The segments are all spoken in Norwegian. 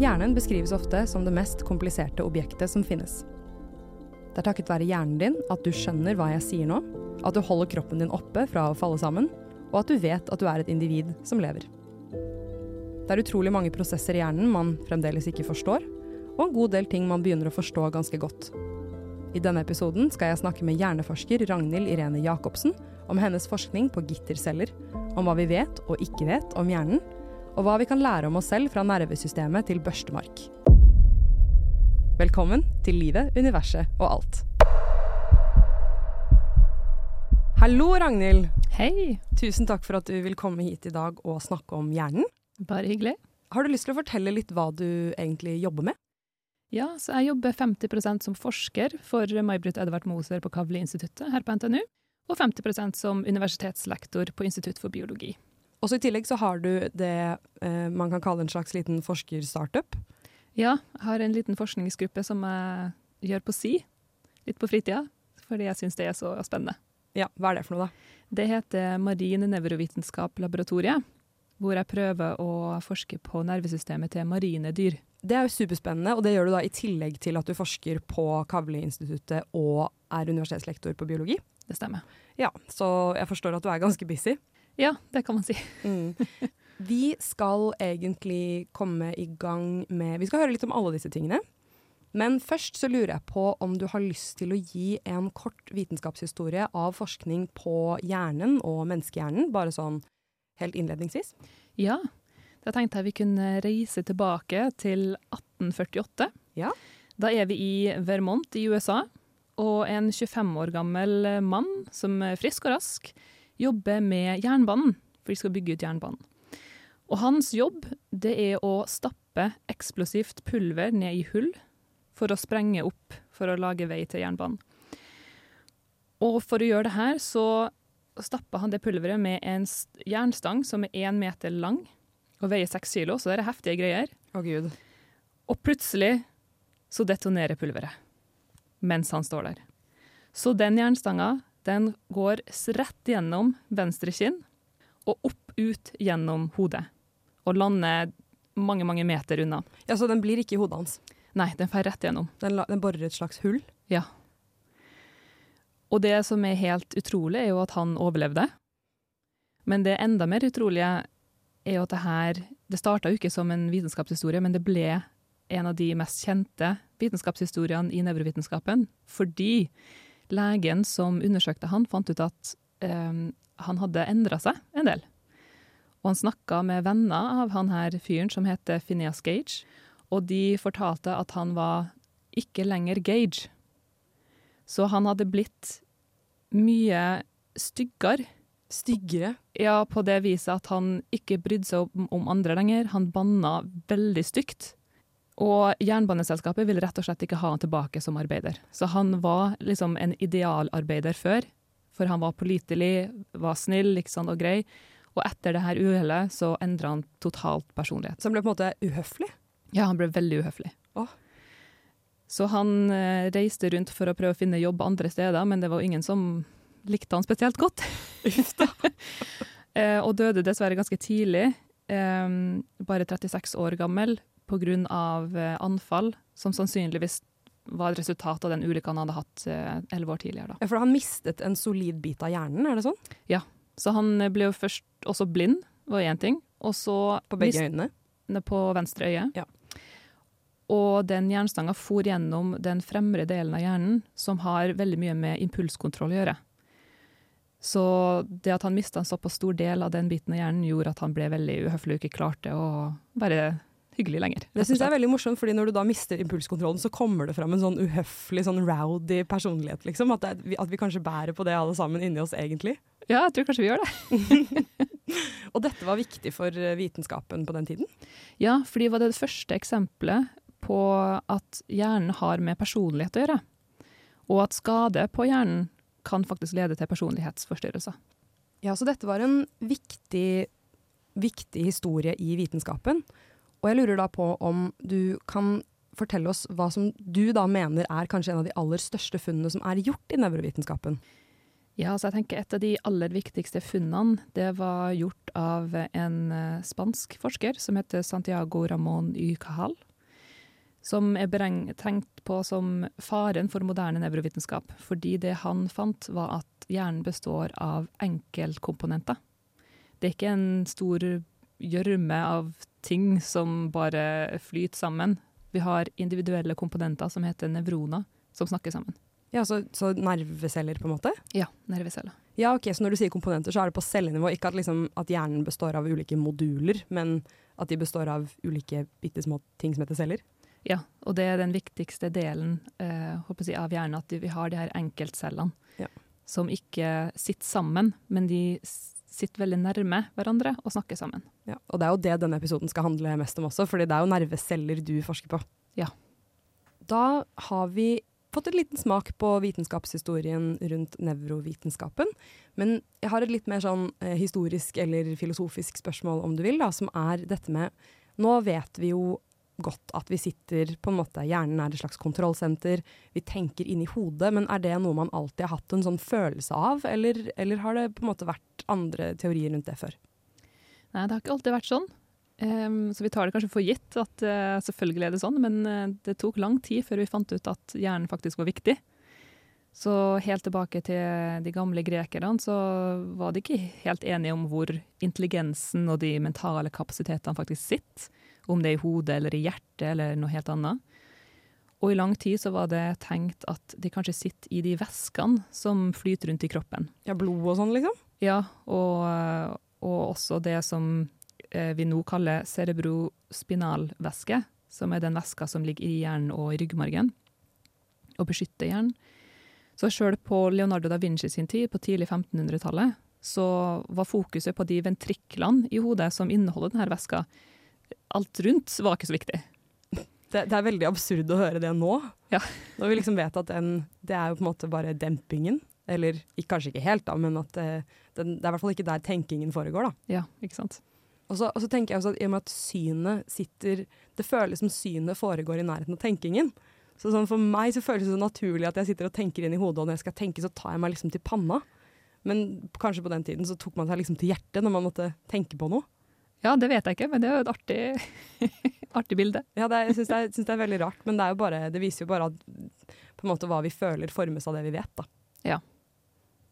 Hjernen beskrives ofte som det mest kompliserte objektet som finnes. Det er takket være hjernen din at du skjønner hva jeg sier nå, at du holder kroppen din oppe fra å falle sammen, og at du vet at du er et individ som lever. Det er utrolig mange prosesser i hjernen man fremdeles ikke forstår, og en god del ting man begynner å forstå ganske godt. I denne episoden skal jeg snakke med hjerneforsker Ragnhild Irene Jacobsen om hennes forskning på gitterceller, om hva vi vet og ikke vet om hjernen, og hva vi kan lære om oss selv fra nervesystemet til børstemark. Velkommen til livet, universet og alt. Hallo, Ragnhild. Hei. Tusen takk for at du vil komme hit i dag og snakke om hjernen. Bare hyggelig. Har du lyst til å fortelle litt hva du egentlig jobber med? Ja, så jeg jobber 50% som forsker for May-Britt Edvard Moser på Kavli-instituttet her på NTNU, og 50% som universitetslektor på Institutt for biologi. Også I tillegg så har du det eh, man kan kalle en slags liten forskerstartup. Ja, jeg har en liten forskningsgruppe som jeg gjør på si, litt på fritida, fordi jeg syns det er så spennende. Ja, Hva er det for noe, da? Det heter Marin nevrovitenskap laboratoriet, hvor jeg prøver å forske på nervesystemet til marine dyr. Det er jo superspennende, og det gjør du da i tillegg til at du forsker på Kavli-instituttet og er universitetslektor på biologi. Det stemmer. Ja, Så jeg forstår at du er ganske busy. Ja, det kan man si. Mm. Vi skal egentlig komme i gang med Vi skal høre litt om alle disse tingene. Men først så lurer jeg på om du har lyst til å gi en kort vitenskapshistorie av forskning på hjernen og menneskehjernen, bare sånn helt innledningsvis? Ja, da tenkte jeg vi kunne reise tilbake til 1848. Ja. Da er vi i Vermont i USA, og en 25 år gammel mann som er frisk og rask jobber med jernbanen, for de skal bygge ut jernbanen. Og hans jobb det er å stappe eksplosivt pulver ned i hull for å sprenge opp for å lage vei til jernbanen. Og for å gjøre det her så stapper han det pulveret med en jernstang som er én meter lang og veier seks kilo, så det er heftige greier. Å Gud. Og plutselig så detonerer pulveret mens han står der. Så den jernstanga den går rett gjennom venstre kinn og opp ut gjennom hodet. Og lander mange, mange meter unna. Ja, Så den blir ikke i hodet hans? Nei, den får rett gjennom. Den, den borer et slags hull? Ja. Og det som er helt utrolig, er jo at han overlevde. Men det enda mer utrolige er jo at det her Det starta jo ikke som en vitenskapshistorie, men det ble en av de mest kjente vitenskapshistoriene i nevrovitenskapen. Fordi legen som undersøkte han, fant ut at um, han hadde endra seg en del. Og han snakka med venner av han her fyren som heter Phineas Gage, og de fortalte at han var ikke lenger Gage. Så han hadde blitt mye styggere. Styggere? Ja, på det viset at han ikke brydde seg om, om andre lenger. Han banna veldig stygt. Og jernbaneselskapet ville rett og slett ikke ha han tilbake som arbeider. Så han var liksom en idealarbeider før, for han var pålitelig, var snill liksom, og grei. Og etter det her uhellet så endra han totalt personlighet. Så han ble på en måte uhøflig? Ja, han ble veldig uhøflig. Åh. Så han eh, reiste rundt for å prøve å finne jobb andre steder, men det var ingen som likte han spesielt godt. eh, og døde dessverre ganske tidlig, eh, bare 36 år gammel, pga. Eh, anfall, som sannsynligvis var et resultat av den ulykken han hadde hatt eh, elleve år tidligere. Da. For han mistet en solid bit av hjernen, er det sånn? Ja, så han ble jo først også blind, var én ting. Og så På begge øynene? På venstre øye. Ja. Og den jernstanga for gjennom den fremre delen av hjernen, som har veldig mye med impulskontroll å gjøre. Så det at han mista en såpass stor del av den biten av hjernen, gjorde at han ble veldig uhøflig og ikke klarte å være hyggelig lenger. Det syns jeg er veldig morsomt, fordi når du da mister impulskontrollen, så kommer det fram en sånn uhøflig, sånn rowdy personlighet, liksom. At, det, at vi kanskje bærer på det alle sammen inni oss, egentlig. Ja, jeg tror kanskje vi gjør det. og dette var viktig for vitenskapen på den tiden? Ja, fordi det var det første eksempelet på at hjernen har med personlighet å gjøre. Og at skade på hjernen kan faktisk lede til personlighetsforstyrrelser. Ja, så dette var en viktig, viktig historie i vitenskapen. Og jeg lurer da på om du kan fortelle oss hva som du da mener er kanskje en av de aller største funnene som er gjort i nevrovitenskapen? Ja, altså jeg tenker Et av de aller viktigste funnene det var gjort av en spansk forsker som heter Santiago Ramón y Cajal. som er tenkt på som faren for moderne nevrovitenskap. Fordi det han fant, var at hjernen består av enkeltkomponenter. Det er ikke en stor gjørme av ting som bare flyter sammen. Vi har individuelle komponenter som heter nevroner, som snakker sammen. Ja, så, så nerveceller, på en måte? Ja, nerveceller. Ja, ok, Så når du sier komponenter, så er det på cellenivå. Ikke at, liksom, at hjernen består av ulike moduler, men at de består av ulike bitte små ting som heter celler? Ja, og det er den viktigste delen eh, jeg, av hjernen, at vi har de her enkeltcellene Ja. som ikke sitter sammen, men de sitter veldig nærme hverandre og snakker sammen. Ja, og det er jo det denne episoden skal handle mest om også, fordi det er jo nerveceller du forsker på. Ja. Da har vi fått en liten smak på vitenskapshistorien rundt nevrovitenskapen. Men jeg har et litt mer sånn eh, historisk eller filosofisk spørsmål, om du vil, da, som er dette med Nå vet vi jo godt at vi sitter på en måte Hjernen er et slags kontrollsenter. Vi tenker inni hodet, men er det noe man alltid har hatt en sånn følelse av, eller, eller har det på en måte vært andre teorier rundt det før? Nei, det har ikke alltid vært sånn. Um, så vi tar det kanskje for gitt at uh, selvfølgelig er det sånn, men uh, det tok lang tid før vi fant ut at hjernen faktisk var viktig. Så helt tilbake til de gamle grekerne så var de ikke helt enige om hvor intelligensen og de mentale kapasitetene faktisk sitter. Om det er i hodet eller i hjertet eller noe helt annet. Og i lang tid så var det tenkt at de kanskje sitter i de væskene som flyter rundt i kroppen. Ja, blod og sånn, liksom? Ja, og, og også det som eh, vi nå kaller cerebrospinalvæske, som er den væska som ligger i hjernen og i ryggmargen, og beskytter hjernen. Så sjøl på Leonardo da Vinci sin tid, på tidlig 1500-tallet, så var fokuset på de ventriklene i hodet som inneholder denne væska. Alt rundt var ikke så viktig. Det, det er veldig absurd å høre det nå. Ja. Når vi liksom vet at den, det er jo på en måte bare dempingen. Eller kanskje ikke helt, da, men at det, den, det er i hvert fall ikke der tenkingen foregår. da. Ja, ikke sant? Og så, og så tenker jeg også at i og med at synet sitter Det føles som synet foregår i nærheten av tenkingen. Så sånn For meg så føles det så naturlig at jeg sitter og tenker inn i hodet, og når jeg skal tenke, så tar jeg meg liksom til panna. Men kanskje på den tiden så tok man seg liksom til hjertet når man måtte tenke på noe. Ja, det vet jeg ikke, men det er jo et artig, artig bilde. Ja, det jeg syns det, det er veldig rart, men det, er jo bare, det viser jo bare at måte hva vi føler formes av det vi vet. Da. Ja.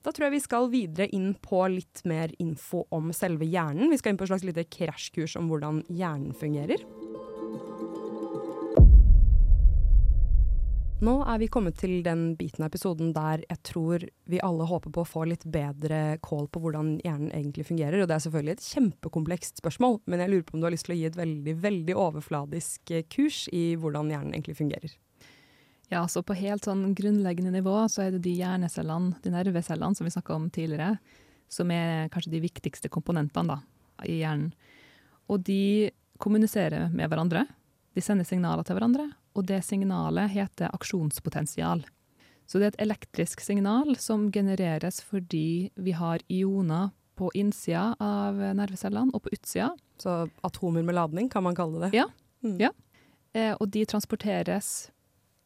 Da tror jeg vi skal videre inn på litt mer info om selve hjernen. Vi skal inn på et slags lite krasjkurs om hvordan hjernen fungerer. Nå er vi kommet til den biten av episoden der jeg tror vi alle håper på å få litt bedre kål på hvordan hjernen egentlig fungerer. Og det er selvfølgelig et kjempekomplekst spørsmål, men jeg lurer på om du har lyst til å gi et veldig, veldig overfladisk eh, kurs i hvordan hjernen egentlig fungerer. Ja, så på helt sånn grunnleggende nivå så er det de hjernecellene, de nervecellene som vi snakka om tidligere, som er kanskje de viktigste komponentene da, i hjernen. Og de kommuniserer med hverandre. De sender signaler til hverandre, og det signalet heter aksjonspotensial. Så det er et elektrisk signal som genereres fordi vi har ioner på innsida av nervecellene og på utsida. Så atomer med ladning, kan man kalle det. Ja. Mm. Ja. Eh, og de transporteres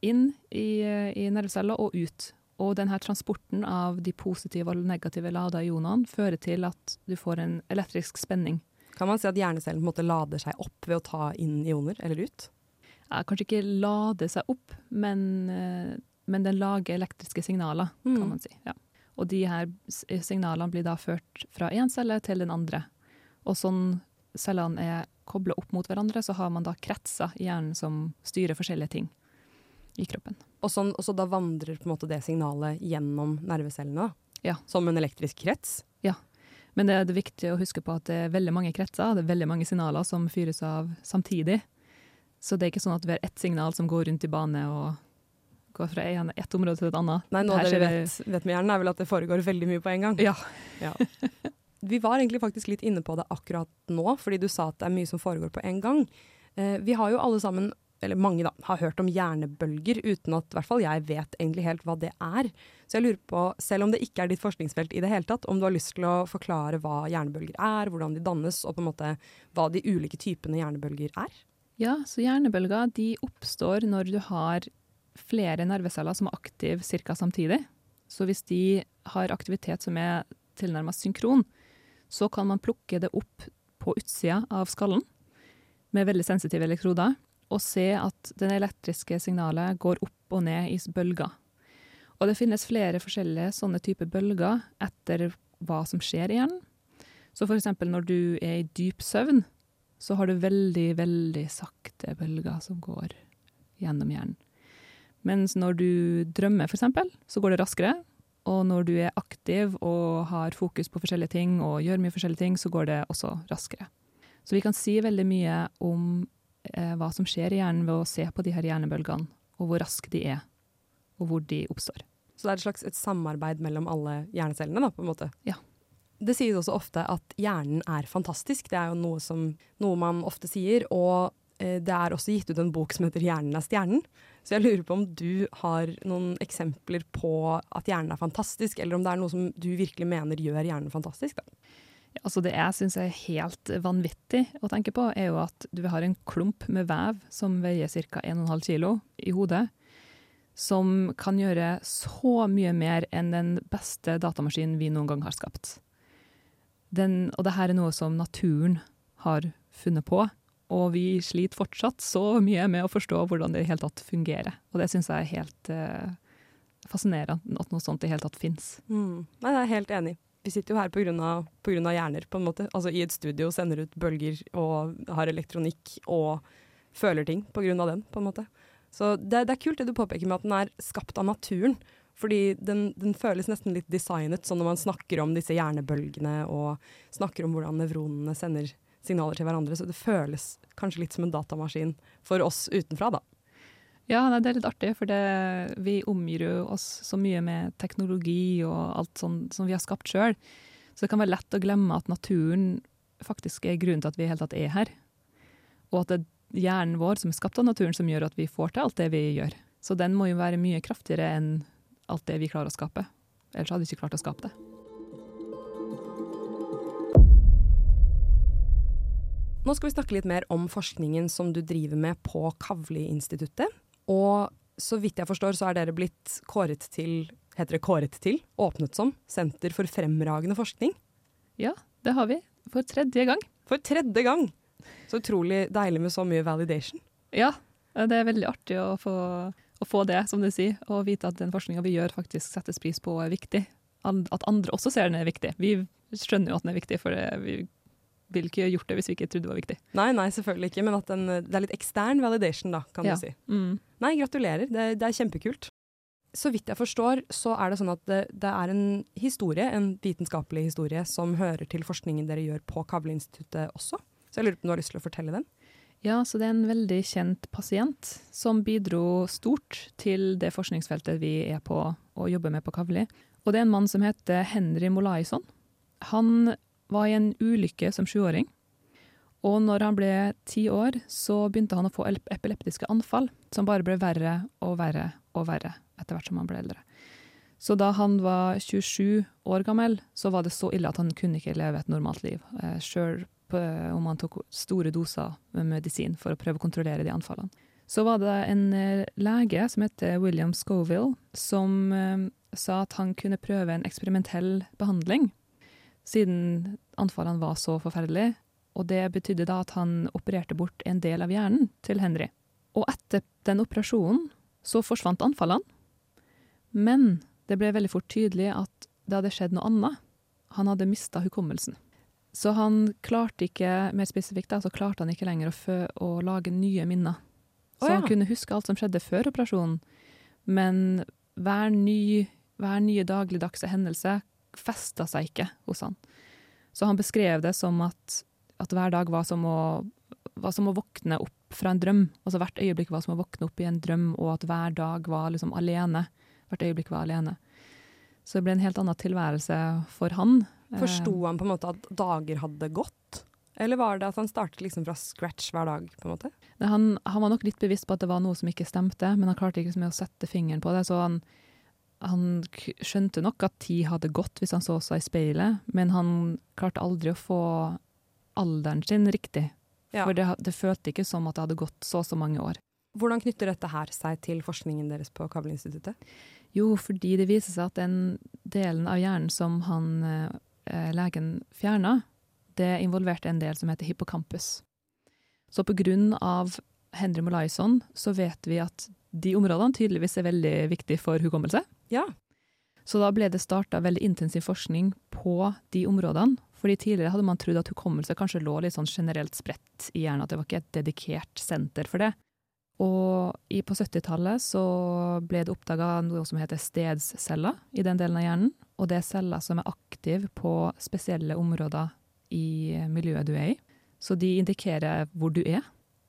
inn i, i nerveceller og ut. Og denne transporten av de positive og negative lada ionene fører til at du får en elektrisk spenning. Kan man si at hjernecellen måte lader seg opp ved å ta inn ioner, eller ut? Ja, kanskje ikke lade seg opp, men, eh, men den lager elektriske signaler, Mm. kan man si. Ja. Og de her signalene blir da ført fra én celle til den andre. Og sånn cellene er kobla opp mot hverandre, så har man da kretser i hjernen som styrer forskjellige ting i kroppen. Og, sånn, og så da vandrer det signalet gjennom nervecellene. Ja. Som en elektrisk krets? Ja. Men det er det viktig å huske på at det er veldig mange kretser, det er veldig mange signaler som fyres av samtidig. Så det er ikke sånn at vi har ett signal som går rundt i bane og går fra ett område til et annet. Nei, noe av det vi vet, vet med hjernen, er vel at det foregår veldig mye på en gang. Ja. Vi var egentlig faktisk litt inne på det akkurat nå, fordi du sa at det er mye som foregår på en gang. Eh, vi har jo alle sammen, eller mange da, har hørt om hjernebølger, uten at hvert fall jeg vet egentlig helt hva det er. Så jeg lurer på, selv om det ikke er ditt forskningsfelt i det hele tatt, om du har lyst til å forklare hva hjernebølger er, hvordan de dannes, og på en måte hva de ulike typene hjernebølger er? Ja, så hjernebølger de oppstår når du har flere nerveceller som er aktive ca. samtidig. Så hvis de har aktivitet som er tilnærmet synkron, så kan man plukke det opp på utsida av skallen med veldig sensitive elektroder. Å se at det elektriske signalet går opp og ned i bølger. Og det finnes flere forskjellige sånne typer bølger etter hva som skjer i hjernen. Så eksempel når du er i dyp søvn, så har du veldig, veldig sakte bølger som går gjennom hjernen. Mens når du drømmer, eksempel, så går det raskere. Og når du er aktiv og har fokus på forskjellige ting og gjør mye forskjellige ting, så går det også raskere. Så vi kan si veldig mye om eh, hva som skjer i hjernen ved å se på de her hjernebølgene, og hvor raske de er, og hvor de oppstår. Så det er et slags et samarbeid mellom alle hjernecellene, da, på en måte? Ja. Det sies også ofte at hjernen er fantastisk. Det er jo noe, som, noe man ofte sier. Og eh, det er også gitt ut en bok som heter 'Hjernen er stjernen'. Så jeg lurer på om du har noen eksempler på at hjernen er fantastisk, eller om det er noe som du virkelig mener gjør hjernen fantastisk? da? Altså det jeg syns er helt vanvittig å tenke på, er jo at du har en klump med vev som veier ca. 1,5 kg i hodet, som kan gjøre så mye mer enn den beste datamaskinen vi noen gang har skapt. Den, og det er noe som naturen har funnet på, og vi sliter fortsatt så mye med å forstå hvordan det i hele tatt fungerer. Og det syns jeg er helt uh, fascinerende, at noe sånt i hele tatt fins. Mm. Nei, jeg er helt enig. Vi sitter jo her pga. hjerner, på en måte. Altså i et studio, sender ut bølger og har elektronikk og føler ting pga. den, på en måte. Så det, det, er kult det du påpeker med at den er skapt av naturen. Fordi den, den, føles nesten litt designet, sånn når man snakker om disse hjernebølgene og snakker om hvordan nevronene sender signaler til hverandre. Så det føles kanskje litt som en datamaskin for oss utenfra, da. Ja, det er litt artig, for det, vi omgir jo oss så mye med teknologi og alt sånn som vi har skapt sjøl. Så det kan være lett å glemme at naturen faktisk er grunnen til at vi i hele tatt er her. Og at det er hjernen vår som er skapt av naturen som gjør at vi får til alt det vi gjør. Så den må jo være mye kraftigere enn alt det vi klarer å skape. Ellers hadde vi ikke klart å skape det. Nå skal vi snakke litt mer om forskningen som du driver med på Kavli-instituttet. Og så vidt jeg forstår, så er dere blitt kåret til Heter det kåret til? Åpnet som Senter for fremragende forskning? Ja, det har vi. For tredje gang. For tredje gang! Så utrolig deilig med så mye validation. Ja, det er veldig artig å få, å få det, som du sier. Og vite at den forskninga vi gjør, faktisk settes pris på og er viktig. At andre også ser den er viktig. Vi skjønner jo at den er viktig, for vi ville ikke gjort det hvis vi ikke trodde det var viktig. Nei, nei, selvfølgelig ikke, men at den, det er litt ekstern validation, da, kan ja. du si. Mm. Nei, gratulerer. Det, det, er kjempekult. Så vidt jeg forstår, så er det sånn at det, det, er en historie, en vitenskapelig historie, som hører til forskningen dere gjør på Kavleinstituttet også. Så jeg lurer på om du har lyst til å fortelle den? Ja, så det er en veldig kjent pasient som bidro stort til det forskningsfeltet vi er på og jobber med på Kavli. Og det er en mann som heter Henry Molaison. Han var i en ulykke som sjuåring. Og når han ble ti år, så begynte han å få epileptiske anfall, som bare ble verre og verre og verre etter hvert som han ble eldre. Så da han var 27 år gammel, så var det så ille at han kunne ikke leve et normalt liv. Eh, Sjøl om han tok store doser med medisin for å prøve å kontrollere de anfallene. Så var det en eh, lege som heter William Scoville, som eh, sa at han kunne prøve en eksperimentell behandling siden anfallene var så forferdelige. Og det betydde da at han opererte bort en del av hjernen til Henry. Og etter den operasjonen så forsvant anfallene. Men det ble veldig fort tydelig at det hadde skjedd noe annet. Han hadde mista hukommelsen. Så han klarte ikke, mer spesifikt da, så klarte han ikke lenger å, å lage nye minner. Så oh, ja. han kunne huske alt som skjedde før operasjonen, men hver, ny, hver nye dagligdagse hendelse festa seg ikke hos han. Så han beskrev det som at, at hver dag var som, å, var som, å, våkne opp fra en drøm. Altså hvert øyeblikk var som å våkne opp i en drøm, og at hver dag var liksom alene. Hvert øyeblikk var alene. Så det ble en helt annen tilværelse for han. Forsto han på en måte at dager hadde gått? Eller var det at han startet liksom fra scratch hver dag? på en måte? Han, han, var nok litt bevisst på at det var noe som ikke stemte, men han klarte ikke å sette fingeren på det. Så han, han skjønte nok at tid hadde gått hvis han så seg i speilet, men han klarte aldri å få alderen sin riktig. Ja. For det, det følte ikke som at det hadde gått så og så mange år. Hvordan knytter dette her seg til forskningen deres på Kablinstituttet? Jo, fordi det viser seg at den delen av hjernen som han, eh, legen fjerna, det involverte en del som heter hippocampus. Så på grunn av Henry Molaison, så vet vi at de områdene tydeligvis er veldig viktige for hukommelse. Ja. Så da ble det starta veldig intensiv forskning på de områdene. Fordi tidligere hadde man trodd at hukommelse kanskje lå litt sånn generelt spredt i hjernen, at det var ikke et dedikert senter for det. Og på 70-tallet så ble det oppdaga noe som heter stedsceller i den delen av hjernen. Og det er celler som er aktive på spesielle områder i miljøet du er i. Så de indikerer hvor du er.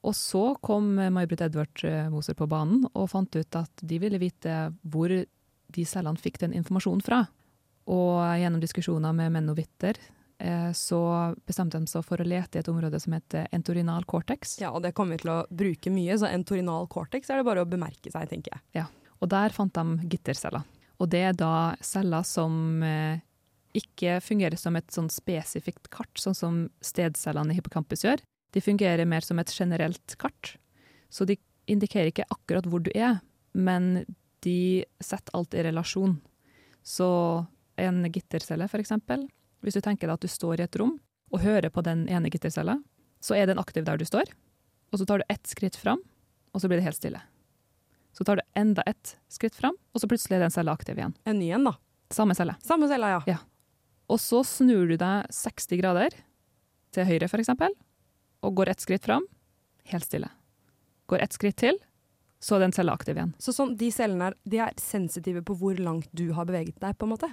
Og så kom May-Britt Edvard Moser på banen og fant ut at de ville vite hvor de cellene fikk den informasjonen fra. Og gjennom diskusjoner med menn og vitter eh, så bestemte de seg for å lete i et område som heter entorinal cortex. ja, og det kommer vi til å bruke mye, så entorinal cortex er det bare å bemerke seg, tenker jeg. Ja, Og der fant de gitterceller. Og det er da celler som eh, ikke fungerer som et sånn spesifikt kart, sånn som stedcellene i hippocampus gjør. De fungerer mer som et generelt kart. Så de indikerer ikke akkurat hvor du er, men de setter alt i relasjon. Så en gittercelle, eksempel, hvis du tenker deg at du står i et rom og hører på den ene gittercella, så er den aktiv der du står, og så tar du ett skritt fram, og så blir det helt stille. Så tar du enda ett skritt fram, og så plutselig er den cella aktiv igjen. En ny en, da. Samme celle. Samme celle, ja. Ja. Og så snur du deg 60 grader til høyre, eksempel, og går ett skritt fram, helt stille. Går ett skritt til, så er den cella aktiv igjen. Så sånn, de cellene er, de er sensitive på hvor langt du har beveget deg, på en måte?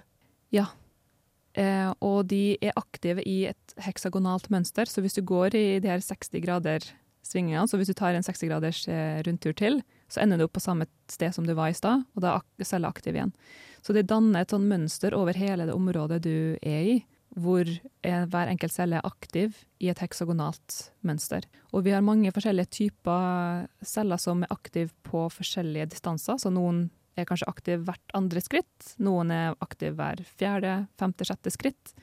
Eh, og de er aktive i et heksagonalt mønster, så hvis du går i de her 60 grader svingingene, så hvis du tar en 60 graders eh, rundtur til, så ender du opp på samme sted som du var i stad, og da er cella aktiv igjen. Så det danner et sånn mønster over hele det området du er i, hvor hver enkelt celle er aktiv i et heksagonalt mønster. Og vi har mange forskjellige typer celler som er aktive på forskjellige distanser, så noen er kanskje aktive hvert andre skritt, noen er aktive hver fjerde, femte, sjette skritt.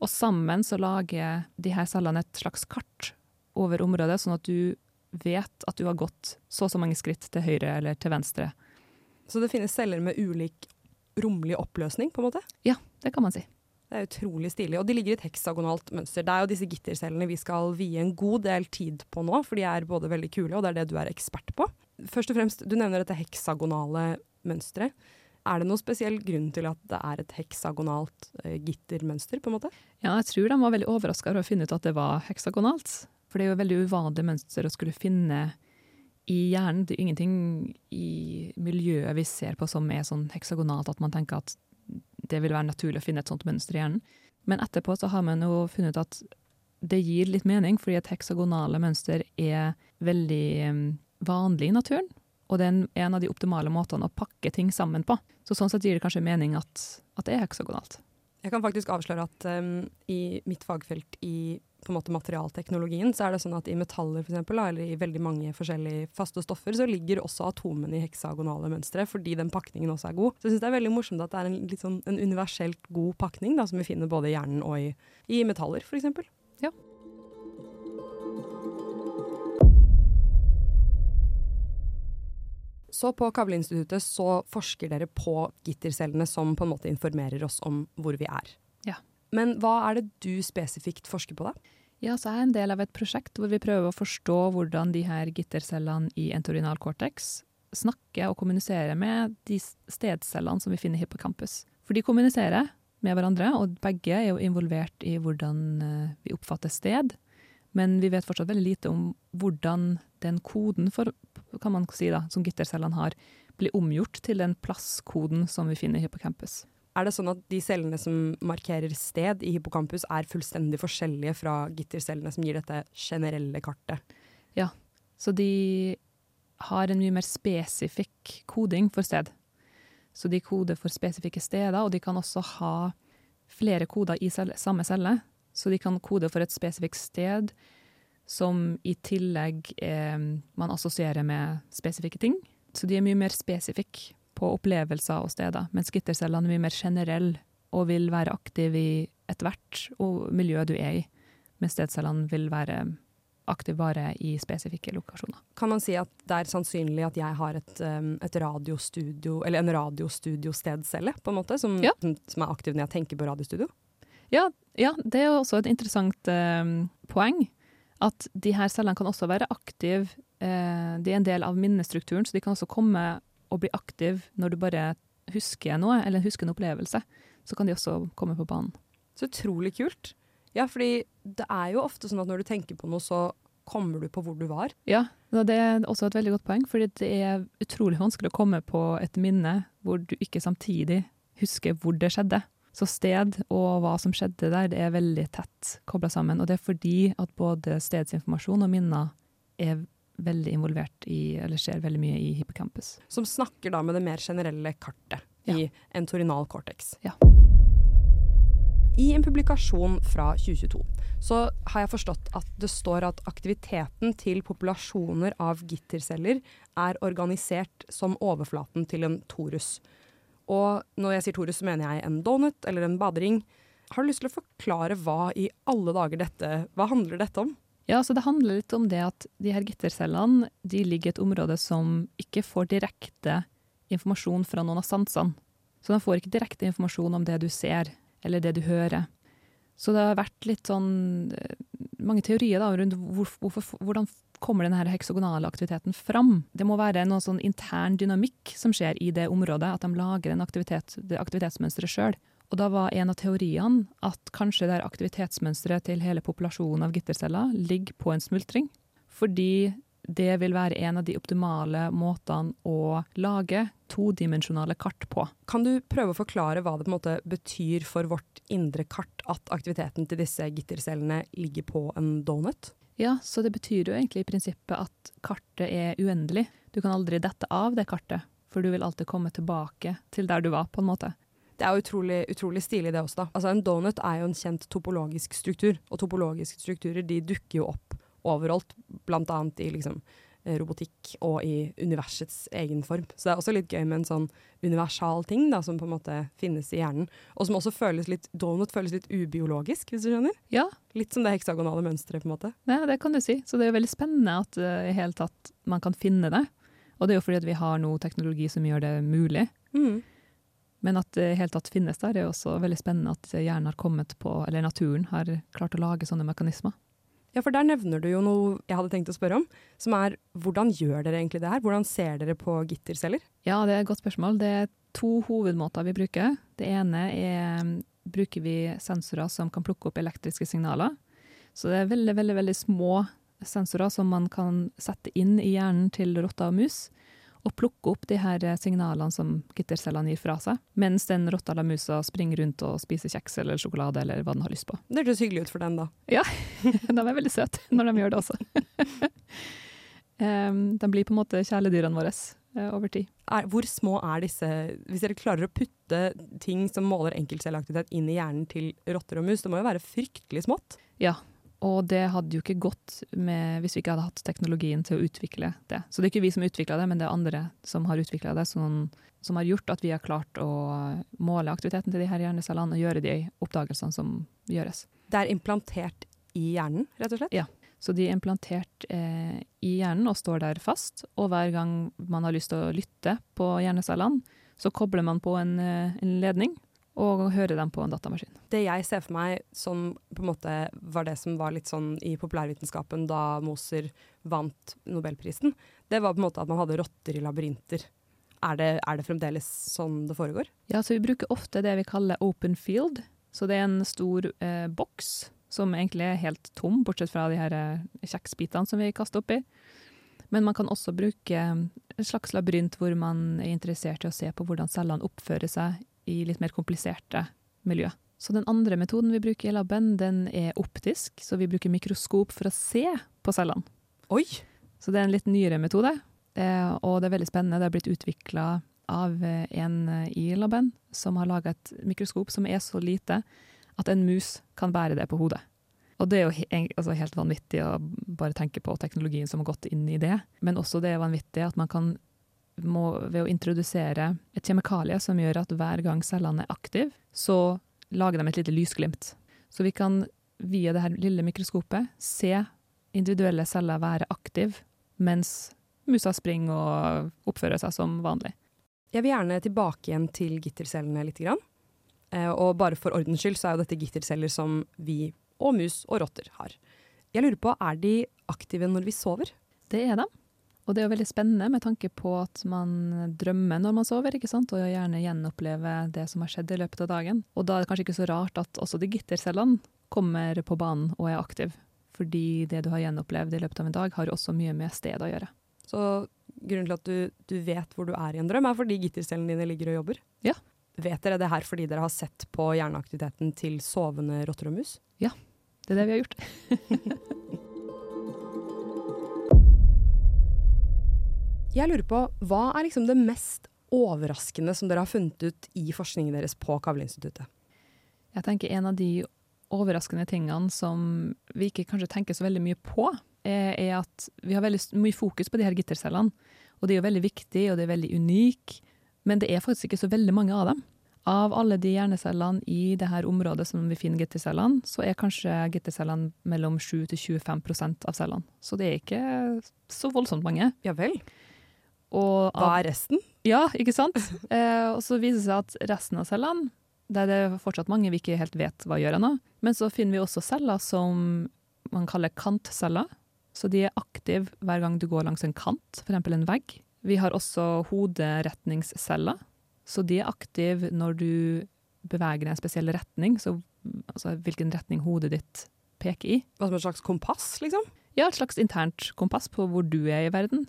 Og sammen så lager de her cellene et slags kart over området, sånn at du vet at du har gått så og så mange skritt til høyre eller til venstre. Så det finnes celler med ulik romlig oppløsning, på en måte? Det kan man si. Det er utrolig stilig. Og de ligger i et heksagonalt mønster. Det er jo disse gittercellene vi skal vie en god del tid på nå, for de er både veldig kule, og det er det du er ekspert på. Først og fremst, du nevner dette heksagonale mønsteret. Er det noen spesiell grunn til at det er et heksagonalt eh, gittermønster, på en måte? Ja, jeg tror de var veldig overraska over å finne ut at det var heksagonalt. For det er jo veldig uvanlig mønster å skulle finne i hjernen. Det er ingenting i miljøet vi ser på som er sånn heksagonalt at man tenker at det vil være naturlig å finne et sånt mønster i hjernen. Men etterpå så har man jo funnet ut at det gir litt mening, fordi et heksagonale mønster er veldig eh, vanlig i naturen. Og det er en av de optimale måtene å pakke ting sammen på. Så sånn sett gir det kanskje mening at, at det er heksagonalt. Jeg kan faktisk avsløre at um, i mitt fagfelt i på en måte materialteknologien, så er det sånn at i metaller for eksempel, eller i veldig mange forskjellige faste stoffer, så ligger også atomene i heksagonale mønstre, fordi den pakningen også er god. Så jeg syns det er veldig morsomt at det er en, litt sånn, en universelt god pakning, da, som vi finner både i hjernen og i, i metaller, eksempel. Ja. Så på Kavleinstituttet så forsker dere på gittercellene som på en måte informerer oss om hvor vi er. Men hva er det du spesifikt forsker på da? Ja, så er jeg en del av et prosjekt hvor vi prøver å forstå hvordan de her gittercellene i entorinal cortex snakker og kommuniserer med de stedcellene som vi finner hippocampus. For de kommuniserer med hverandre, og begge er jo involvert i hvordan eh, vi oppfatter sted. Men vi vet fortsatt veldig lite om hvordan den koden for, kan man si da, som gittercellene har, blir omgjort til den plasskoden som vi finner i hippocampus. Er det sånn at de cellene som markerer sted i hippocampus er fullstendig forskjellige fra gittercellene som gir dette generelle kartet? Ja, Så de har en mye mer spesifikk koding for sted. Så de koder for spesifikke steder, og de kan også ha flere koder i celle, samme celle. Så de kan kode for et spesifikt sted som i tillegg eh, man assosierer med spesifikke ting. Så de er mye mer spesifikke på opplevelser og steder, mens gittercellene er mye mer generelle og vil være aktive i ethvert miljø du er i, mens stedcellene vil være aktive bare i spesifikke lokasjoner. Kan man si at det er sannsynlig at jeg har et, um, et radiostudio, eller en radiostudiostedscelle, på en måte, som, Ja. som er aktiv når jeg tenker på radiostudio? Ja, ja, det er også et interessant eh, poeng. At de her cellene kan også være aktive eh, de er en del av minnestrukturen, så de kan også komme og bli aktiv når du bare husker noe, eller husker en opplevelse. Så kan de også komme på banen. Så utrolig kult. Ja, fordi det er jo ofte sånn at når du tenker på noe, så kommer du på hvor du var. Ja, det er også et veldig godt poeng, fordi det er utrolig vanskelig å komme på et minne hvor du ikke samtidig husker hvor det skjedde. Så sted og hva som skjedde der, det er veldig tett kobla sammen. Og det er fordi at både stedsinformasjon og minner er veldig involvert i, eller skjer veldig mye i hippocampus. Som snakker da med det mer generelle kartet ja. i entorinal cortex. Ja. I en publikasjon fra 2022 så har jeg forstått at det står at aktiviteten til populasjoner av gitterceller er organisert som overflaten til en torus. Og når jeg sier torus, så mener jeg en donut eller en badering. Har du lyst til å forklare hva i alle dager dette Hva handler dette om? Ja, så Det handler litt om det at de her gittercellene de ligger i et område som ikke får direkte informasjon fra noen av sansene. Så de får ikke direkte informasjon om det du ser eller det du hører. Så det har vært litt sånn eh, mange teorier da, rundt hvor, hvorfor, hvordan kommer denne heksagonale aktiviteten fram. Det må være noe sånn intern dynamikk som skjer i det området, at de lager en aktivitet, det aktivitetsmønsteret sjøl. Og da var en av teoriene at kanskje det aktivitetsmønsteret til hele populasjonen av gitterceller ligger på en smultring. Fordi det vil være en av de optimale måtene å lage todimensjonale kart på. Kan du prøve å forklare hva det på en måte betyr for vårt indre kart at aktiviteten til disse gittercellene ligger på en donut? Ja, så det betyr jo egentlig i prinsippet at kartet er uendelig. Du kan aldri dette av det kartet, for du vil alltid komme tilbake til der du var, på en måte. Det er utrolig, utrolig stilig, det også, da. Altså, en donut er jo en kjent topologisk struktur, og topologiske strukturer de dukker jo opp overalt, blant annet i liksom Eh, robotikk og i universets egen form. Så det er også litt gøy med en sånn universal ting da, som på en måte finnes i hjernen. Og som også føles litt Donut føles litt ubiologisk, hvis du skjønner? Ja. Litt som det heksagonale mønsteret, på en måte. Ja, det kan du si. Så det er jo veldig spennende at uh, i hele tatt man kan finne det. Og det er jo fordi at vi har noe teknologi som gjør det mulig. Mm. Men at det i hele tatt finnes der, er også veldig spennende at hjernen har kommet på, eller naturen har klart å lage sånne mekanismer. Ja, for der nevner du jo noe jeg hadde tenkt å spørre om, som er hvordan gjør dere egentlig det her? Hvordan ser dere på gitterceller? Ja, det er et godt spørsmål. Det er to hovedmåter vi bruker. Det ene er bruker vi sensorer som kan plukke opp elektriske signaler. Så det er veldig, veldig, veldig små sensorer som man kan sette inn i hjernen til rotter og mus og plukke opp de her signalene som gittercellene gir fra seg, mens den rotta eller musa springer rundt og spiser kjeks eller sjokolade eller hva den har lyst på. Det hørtes hyggelig ut for den, da. Ja, de er veldig søte når de gjør det også. de blir på en måte kjæledyrene våre uh, over tid. Er, hvor små er disse Hvis dere klarer å putte ting som måler enkeltcelleaktivitet inn i hjernen til rotter og mus, det må jo være fryktelig smått? Ja, og det hadde jo ikke gått med, hvis vi ikke hadde hatt teknologien til å utvikle det. Så det er ikke vi som utvikla det, men det er andre som har utvikla det, som, som, har gjort at vi har klart å måle aktiviteten til de her hjernecellene og gjøre de oppdagelsene som gjøres. Det er implantert i hjernen, rett og slett? Ja. Så de er implantert eh, i hjernen og står der fast. Og hver gang man har lyst til å lytte på hjernecellene, så kobler man på en, eh, en ledning og høre dem på en datamaskin. Det jeg ser for meg som på en måte var det som var litt sånn i populærvitenskapen da Moser vant nobelprisen, det var på en måte at man hadde rotter i labyrinter. Er det, er det fremdeles sånn det foregår? Ja, så vi bruker ofte det vi kaller open field. Så det er en stor eh, boks som egentlig er helt tom, bortsett fra de her eh, kjeksbitene som vi kaster oppi. Men man kan også bruke en slags labyrint hvor man er interessert i å se på hvordan cellene oppfører seg i litt mer kompliserte miljø. Så den andre metoden vi bruker i laben, den er optisk, så vi bruker mikroskop for å se på cellene. Oi! Så det er en litt nyere metode, eh, og det er veldig spennende. Det er blitt utvikla av eh, en eh, i laben som har laga et mikroskop som er så lite at en mus kan bære det på hodet. Og det er jo altså helt vanvittig å bare tenke på teknologien som har gått inn i det, men også det er vanvittig at man kan må, ved å introdusere et kjemikalie som gjør at hver gang cellene er aktive, så lager de et lite lysglimt. Så vi kan via det her lille mikroskopet se individuelle celler være aktive, mens musa springer og oppfører seg som vanlig. Jeg vil gjerne tilbake igjen til gittercellene litt. Grann. Eh, og bare for ordens skyld så er jo dette gitterceller som vi og mus og rotter har. Jeg lurer på, er de aktive når vi sover? Det er de. Og det er jo veldig spennende med tanke på at man drømmer når man sover, ikke sant? og gjerne gjenopplever det som har skjedd i løpet av dagen. Og da er det kanskje ikke så rart at også de gittercellene kommer på banen og er aktive. Fordi det du har gjenopplevd i løpet av en dag, har også mye med stedet å gjøre. Så grunnen til at du, du vet hvor du er i en drøm, er fordi gittercellene dine ligger og jobber? Ja. Vet dere det her fordi dere har sett på hjerneaktiviteten til sovende rotter og mus? Det er det vi har gjort. Jeg lurer på, hva er liksom det mest overraskende som dere har funnet ut i forskningen deres på Kavleinstituttet? Jeg tenker en av de overraskende tingene som vi ikke kanskje tenker så veldig mye på, er, at vi har veldig mye fokus på de her gittercellene. Og det er jo veldig viktig, og det er veldig unik, men det er faktisk ikke så veldig mange av dem. Av alle de hjernecellene i det her området som vi finner gittercellene, så er kanskje gittercellene mellom 7 til 25% av cellene. Så det er ikke så voldsomt mange. Ja vel. Og Hva er resten? ja, ikke sant? Eh, og så viser det seg at resten av cellene, der det er fortsatt mange vi ikke helt vet hva gjør ennå, men så finner vi også celler som man kaller kantceller. Så de er aktive hver gang du går langs en kant, f.eks. en vegg. Vi har også hoderetningsceller, så de er aktive når du beveger deg i en spesiell retning, så, altså hvilken retning hodet ditt peker i. Hva som et slags kompass, liksom? Ja, et slags internt kompass på hvor du er i verden,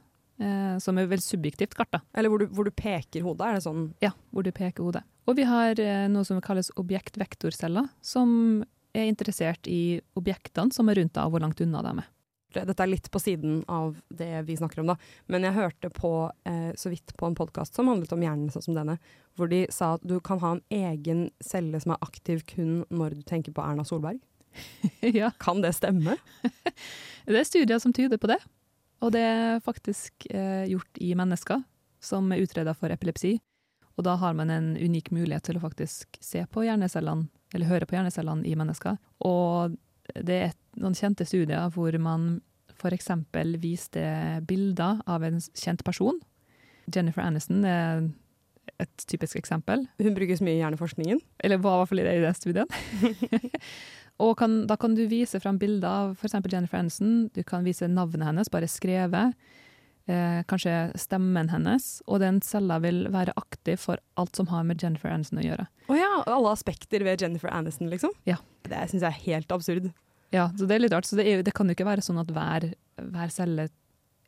som er veldig subjektivt kart. da. Eller hvor du, hvor du peker hodet? Er det sånn Ja, hvor du peker hodet. Og vi har eh, noe som kalles objektvektorceller, som er interessert i objektene som er rundt deg, og hvor langt unna de er. Dette er litt på siden av det vi snakker om, da. Men jeg hørte på, eh, så vidt på en podkast som handlet om hjernen, sånn som denne, hvor de sa at du kan ha en egen celle som er aktiv kun når du tenker på Erna Solberg. ja, Kan det stemme? det er studier som tyder på det. Og det er faktisk eh, gjort i mennesker som er utreda for epilepsi. Og da har man en unik mulighet til å faktisk se på hjernecellene, eller høre på hjernecellene i mennesker. Og det er noen kjente studier hvor man f.eks. viste bilder av en kjent person. Jennifer Aniston er et typisk eksempel. Hun brukes mye i hjerneforskningen. Eller var i hvert fall i det i den studien. og kan, da kan du vise fram bilder av f.eks. Jennifer Aniston. Du kan vise navnet hennes, bare skrevet. Eh, kanskje stemmen hennes. Og den cella vil være aktiv for alt som har med Jennifer Aniston å gjøre. Å ja, alle aspekter ved Jennifer Aniston, liksom? Ja. Det syns jeg er helt absurd. Ja, så det er litt rart. Så det, er, det kan jo ikke være sånn at hver, hver celle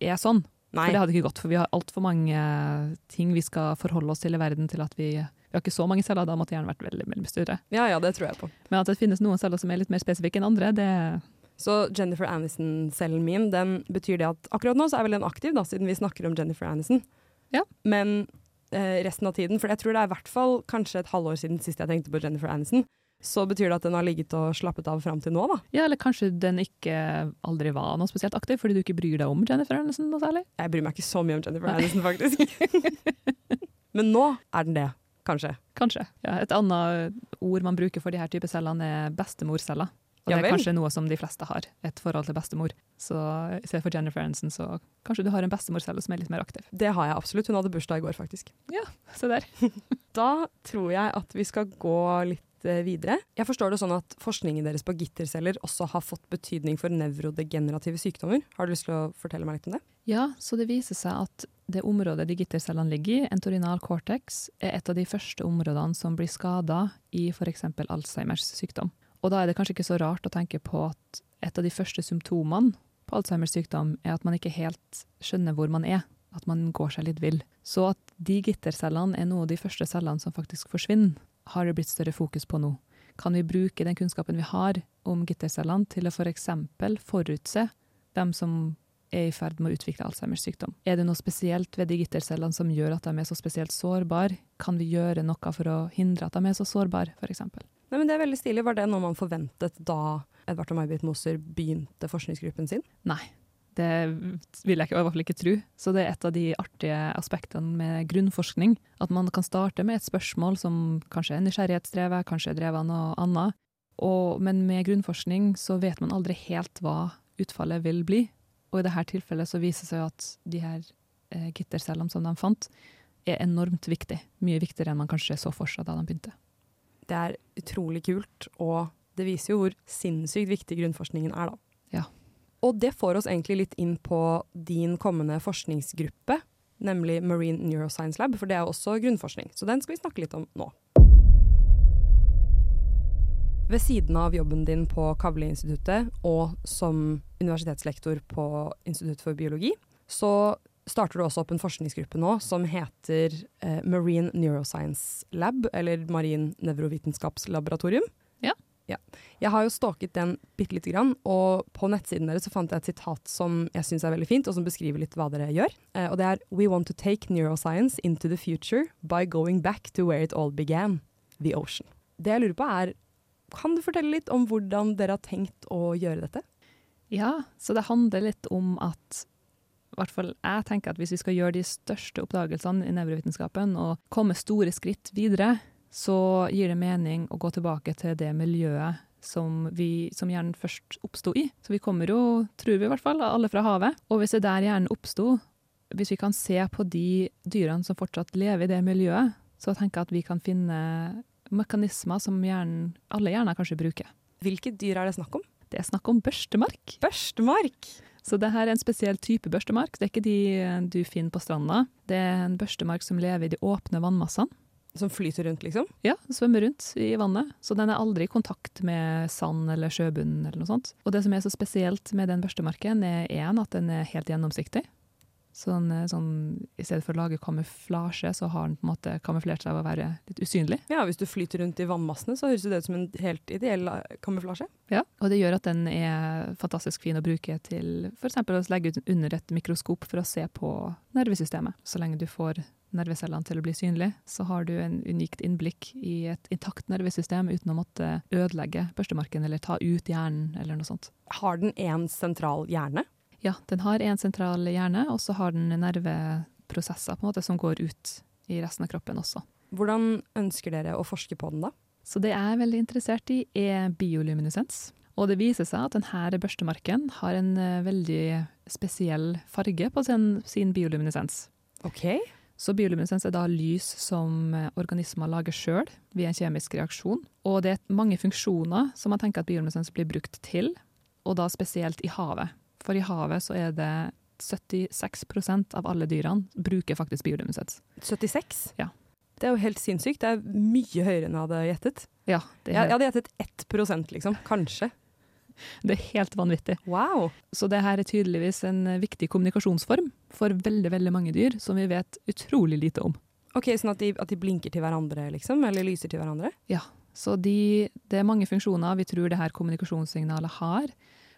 er sånn. Nei. For det hadde ikke gått, for vi har altfor mange ting vi skal forholde oss til i verden til at vi Vi har ikke så mange celler, da måtte hjernen vært veldig, veldig større. Ja ja, det tror jeg på. Men at det finnes noen celler som er litt mer spesifikke enn andre, det Så Jennifer Aniston-cellen min, den betyr det at akkurat nå så er vel den aktiv, da, siden vi snakker om Jennifer Aniston. Ja. Men eh, resten av tiden, for jeg tror det er i hvert fall kanskje et halvår siden sist jeg tenkte på Jennifer Aniston, så betyr det at den har ligget og slappet av fram til nå, da. Ja, eller kanskje den ikke aldri var noe spesielt aktiv, fordi du ikke bryr deg om Jennifer Aniston noe særlig? Jeg bryr meg ikke så mye om Jennifer Nei. Aniston, faktisk. Men nå er den det, kanskje. Kanskje. Ja, et annet ord man bruker for de her type cellene er bestemorceller. Og Ja det er kanskje noe som de fleste har, et forhold til bestemor. Så i stedet for Jennifer Aniston, så kanskje du har en bestemorcelle som er litt mer aktiv. Det har jeg absolutt. Hun hadde bursdag i går, faktisk. Ja, Se der. Da tror jeg at vi skal gå litt eh, videre. Jeg forstår det sånn at forskningen deres på gitterceller også har fått betydning for nevrodegenerative sykdommer. Har du lyst til å fortelle meg litt om det? Ja, så det viser seg at det området de gittercellene ligger i, entorinal cortex, er et av de første områdene som blir skada i f.eks. Alzheimers sykdom. Og da er det kanskje ikke så rart å tenke på at et av de første symptomene på Alzheimers sykdom er at man ikke helt skjønner hvor man er, at man går seg litt vill. Så at de gittercellene er noen av de første cellene som faktisk forsvinner, har det blitt større fokus på nå. Kan vi bruke den kunnskapen vi har om gittercellene til å f.eks. forutse dem som er i ferd med å utvikle Alzheimers sykdom. Er det noe spesielt ved de gittercellene som gjør at de er så spesielt sårbare? Kan vi gjøre noe for å hindre at de er så sårbare, f.eks.? Nei, men Det er veldig stilig. Var det noe man forventet da Edvard og May-Britt Moser begynte forskningsgruppen sin? Nei. Det vil jeg i hvert fall ikke tro. Så det er et av de artige aspektene med grunnforskning. At man kan starte med et spørsmål som kanskje er nysgjerrighetsdrevet, kanskje er drevet av noe annet. Og, men med grunnforskning så vet man aldri helt hva utfallet vil bli. Og i dette tilfellet så viser det seg at de her eh, gittercellene som de fant, er enormt viktig. Mye viktigere enn man kanskje så for seg da de begynte. Det er utrolig kult, og det viser jo hvor sinnssykt viktig grunnforskningen er, da. Og det får oss egentlig litt inn på din kommende forskningsgruppe, nemlig Marine Neuroscience Lab, for det er også grunnforskning. Så den skal vi snakke litt om nå. Ved siden av jobben din på Kavleinstituttet og som universitetslektor på Institutt for biologi, så starter du også opp en forskningsgruppe nå som heter eh, Marine Neuroscience Lab, eller Marin nevrovitenskapslaboratorium. Ja. Jeg har jo stalket den bitte lite grann, og på nettsiden deres fant jeg et sitat som jeg syns er veldig fint, og som beskriver litt hva dere gjør. Eh, og det er We want to take neuroscience into the future by going back to where it all began, the ocean. Det jeg lurer på er, kan du fortelle litt om hvordan dere har tenkt å gjøre dette? Ja, så det handler litt om at i hvert fall jeg tenker at hvis vi skal gjøre de største oppdagelsene i nevrovitenskapen og komme store skritt videre, så gir det mening å gå tilbake til det miljøet som, vi, som hjernen først oppsto i. Så vi kommer jo, tror vi i hvert fall, alle fra havet. Og hvis det der hjernen oppsto, hvis vi kan se på de dyrene som fortsatt lever i det miljøet, så tenker jeg at vi kan finne mekanismer som hjernen, alle hjerner kanskje bruker. Hvilke dyr er det snakk om? Det er snakk om børstemark. Børstemark! Så det her er en spesiell type børstemark. Det er ikke de du finner på stranda. Det er en børstemark som lever i de åpne vannmassene. Som flyter rundt, liksom? Ja, den svømmer rundt i vannet. Så den er aldri i kontakt med sand eller sjøbunnen eller noe sånt. Og det som er så spesielt med den børstemarken, er én at den er helt gjennomsiktig. Sånn, sånn, I stedet for å lage kamuflasje, så har den på en måte kamuflert seg av å være litt usynlig. Ja, Hvis du flyter rundt i vannmassene, så høres det ut som en helt ideell kamuflasje. Ja, og det gjør at den er fantastisk fin å bruke til f.eks. å legge ut under et mikroskop for å se på nervesystemet. Så lenge du får nervecellene til å bli synlige, så har du en unikt innblikk i et intakt nervesystem uten å måtte ødelegge børstemarken eller ta ut hjernen eller noe sånt. Har den én sentral hjerne? Ja, den har en sentral hjerne, og så har den nerveprosesser på en måte som går ut i resten av kroppen også. Hvordan ønsker dere å forske på den, da? Så det jeg er veldig interessert i, er bioluminescens. Og det viser seg at denne børstemarken har en veldig spesiell farge på sin, sin bioluminescens. Ok. Så bioluminescens er da lys som organismer lager sjøl ved en kjemisk reaksjon. Og det er mange funksjoner som man tenker at bioluminescens blir brukt til, og da spesielt i havet. For i havet så er det 76% av alle dyrene bruker faktisk bioluminescens. 76? Ja. Det er jo helt sinnssykt. Det er mye høyere enn jeg hadde gjettet. Ja, det er, jeg hadde gjettet 1 liksom. Kanskje. det er helt vanvittig. Wow. Så det her er tydeligvis en viktig kommunikasjonsform for veldig, veldig mange dyr som vi vet utrolig lite om. Ok, Sånn at de, at de blinker til hverandre, liksom? Eller lyser til hverandre? Ja, så de, det er mange funksjoner vi tror det her kommunikasjonssignalet har.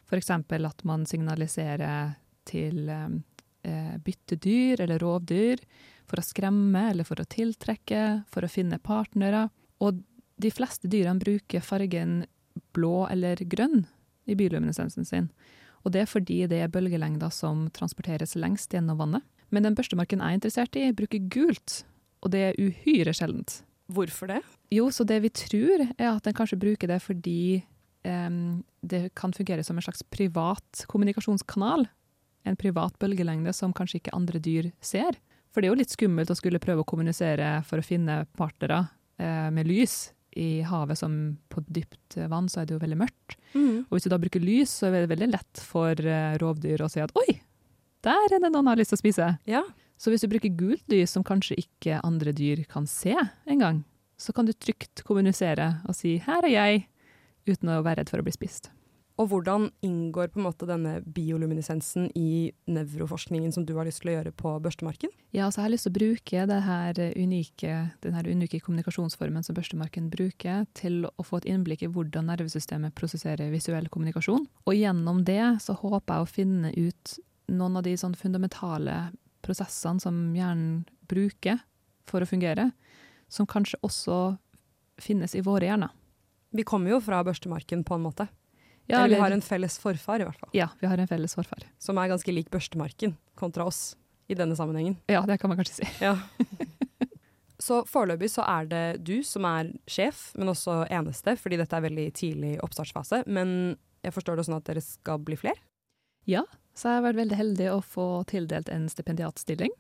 F.eks. at man signaliserer til eh, byttedyr eller rovdyr for å skremme eller for å tiltrekke, for å finne partnere. Og de fleste dyrene bruker fargen blå eller grønn i bioluminescensen sin. Og det er fordi det er bølgelengder som transporteres lengst gjennom vannet. Men den børstemarken jeg er interessert i, bruker gult, og det er uhyre sjeldent. Hvorfor det? Jo, så det vi tror er at den kanskje bruker det fordi um, det kan fungere som en slags privat kommunikasjonskanal. En privat bølgelengde som kanskje ikke andre dyr ser. For det er jo litt skummelt å skulle prøve å kommunisere for å finne partnere eh, med lys. I havet som på dypt vann så er det jo veldig mørkt. Mm. Og hvis du da bruker lys, så er det veldig lett for eh, rovdyr å si at oi, der er det noen har lyst til å spise. Ja. Så hvis du bruker gult lys som kanskje ikke andre dyr kan se engang, så kan du trygt kommunisere og si 'her er jeg', uten å være redd for å bli spist. Og hvordan inngår på en måte denne bioluminescensen i nevroforskningen som du har lyst til å gjøre på børstemarken? Ja, så jeg har lyst til å bruke denne unike, denne unike kommunikasjonsformen som børstemarken bruker, til å få et innblikk i hvordan nervesystemet prosesserer visuell kommunikasjon. Og gjennom det så håper jeg å finne ut noen av de sånn fundamentale prosessene som hjernen bruker for å fungere, som kanskje også finnes i våre hjerner. Vi kommer jo fra børstemarken på en måte. Ja, Eller vi har en felles forfar, i hvert fall. ja, vi har en felles forfar. Som er ganske lik børstemarken kontra oss i denne sammenhengen. Ja, det kan man kanskje si. Ja. Så foreløpig så er det du som er sjef, men også eneste, fordi dette er veldig tidlig oppstartsfase. Men jeg forstår det sånn at dere skal bli flere? Ja, så jeg har vært veldig heldig å få tildelt en stipendiatstilling.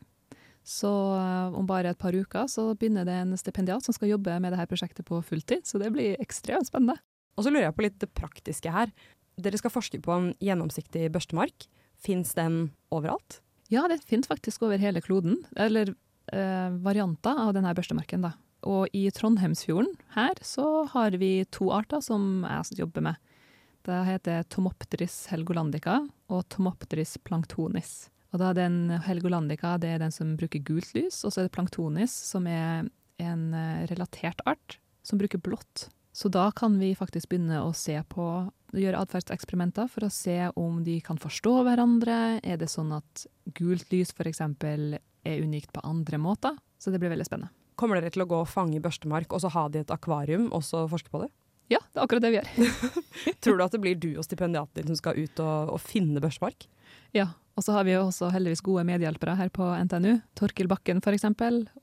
Så eh, om bare et par uker så begynner det en stipendiat som skal jobbe med dette prosjektet på fulltid, så det blir ekstremt spennende. Og så lurer jeg på litt det praktiske her. dere skal forske på en gjennomsiktig børstemark. Fins den overalt? Ja, den finnes faktisk over hele kloden. Eller eh, varianter av denne børstemarken, da. Og i Trondheimsfjorden her så har vi to arter som jeg jobber med. Det heter Tomopteris helgolandica og Tomopteris planktonis. Og da er den helgolandica det er den som bruker gult lys, og så er det planktonis som er en eh, relatert art som bruker blått. Så da kan vi faktisk begynne å se på gjøre atferdseksperimenter for å se om de kan forstå hverandre. Er det sånn at gult lys f.eks. er unikt på andre måter? Så det blir veldig spennende. Kommer dere til å gå og fange børstemark og så ha det i et akvarium og så forske på det? Ja, det er akkurat det vi gjør. Tror du at det blir du og stipendiaten din som skal ut og, og finne børstemark? Ja, og så har vi jo også heldigvis gode medhjelpere her på NTNU. Torkil Bakken f.eks.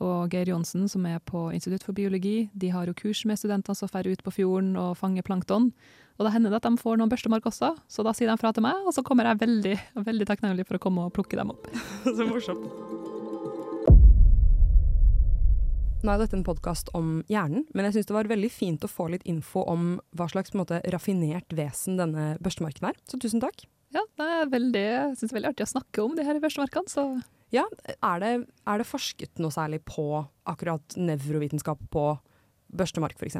og Geir Johnsen som er på Institutt for biologi. De har jo kurs med studenter som drar ut på fjorden og fanger plankton. Og da hender det at de får noen børstemark også, så da sier de fra til meg, og så kommer jeg veldig, veldig takknemlig for å komme og plukke dem opp. så morsomt. Nå er dette en podkast om hjernen, men jeg syns det var veldig fint å få litt info om hva slags måte, raffinert vesen denne børstemarken er. Så tusen takk. Ja, det er veldig, jeg syns det er veldig artig å snakke om de her børstemarkene. Så ja, er det, er det, forsket noe særlig på akkurat nevrovitenskap på børstemark, f.eks.?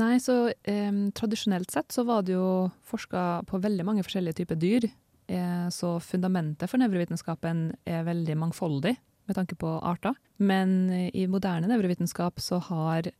Nei, så eh, tradisjonelt sett så var det jo forska på veldig mange forskjellige typer dyr. Eh, så fundamentet for nevrovitenskapen er veldig mangfoldig med tanke på arter. Men i moderne nevrovitenskap så har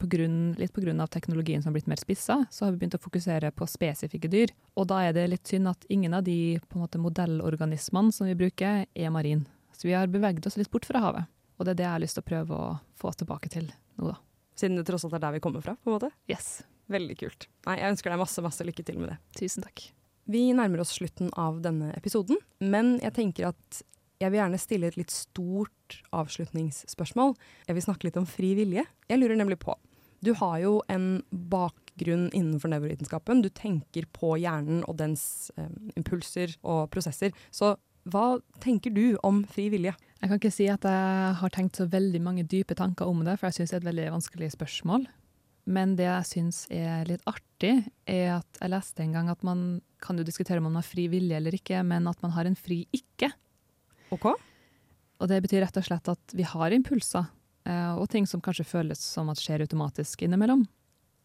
på grunn, litt pga. teknologien som har blitt mer spissa, så har vi begynt å fokusere på spesifikke dyr. Og da er det litt synd at ingen av de måte, modellorganismene som vi bruker, er marin. Så vi har beveget oss litt bort fra havet. Og det er det jeg har lyst til å prøve å få oss tilbake til nå, da. Siden det tross alt er der vi kommer fra, på en måte? Yes. Veldig kult. Nei, jeg ønsker deg masse, masse lykke til med det. Tusen takk. Vi nærmer oss slutten av denne episoden, men jeg tenker at jeg vil gjerne stille et litt stort avslutningsspørsmål. Jeg vil snakke litt om fri vilje. Jeg lurer nemlig på Du har jo en bakgrunn innenfor nevrovitenskapen. Du tenker på hjernen og dens eh, impulser og prosesser. Så hva tenker du om fri vilje? Jeg kan ikke si at jeg har tenkt så veldig mange dype tanker om det, for jeg syns det er et veldig vanskelig spørsmål. Men det jeg syns er litt artig, er at jeg leste en gang at man kan jo diskutere om man har fri vilje eller ikke, men at man har en fri ikke. Ok. Og det betyr rett og slett at vi har impulser, og ting som kanskje føles som at skjer automatisk innimellom.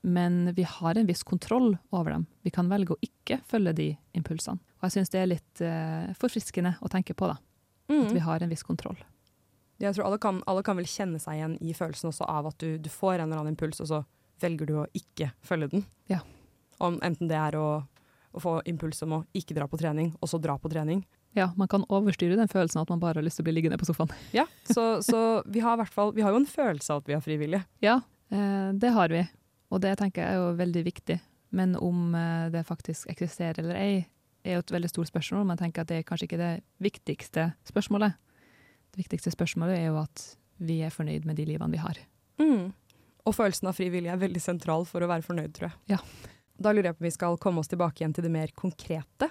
Men vi har en viss kontroll over dem. Vi kan velge å ikke følge de impulsene. Og jeg syns det er litt uh, forfriskende å tenke på, da. Mm. At vi har en viss kontroll. Jeg tror alle kan, alle kan, vel kjenne seg igjen i følelsen også av at du, du, får en eller annen impuls, og så velger du å ikke følge den. Ja. Om, enten det er å, å få impuls om å ikke dra på trening, og så dra på trening, ja, man kan overstyre den følelsen at man bare har lyst til å bli liggende på sofaen. Ja, så, så vi, har fall, vi har jo en følelse av at vi har frivillige. Ja, eh, det har vi. Og det tenker jeg er jo veldig viktig. Men om eh, det faktisk eksisterer eller ei, er jo et veldig stort spørsmål. Men jeg tenker at det er kanskje ikke det viktigste spørsmålet. Det viktigste spørsmålet er jo at vi er fornøyd med de livene vi har. Mm. Og følelsen av frivillig er veldig sentral for å være fornøyd, tror jeg. Ja. Da lurer jeg på om vi skal komme oss tilbake igjen til det mer konkrete.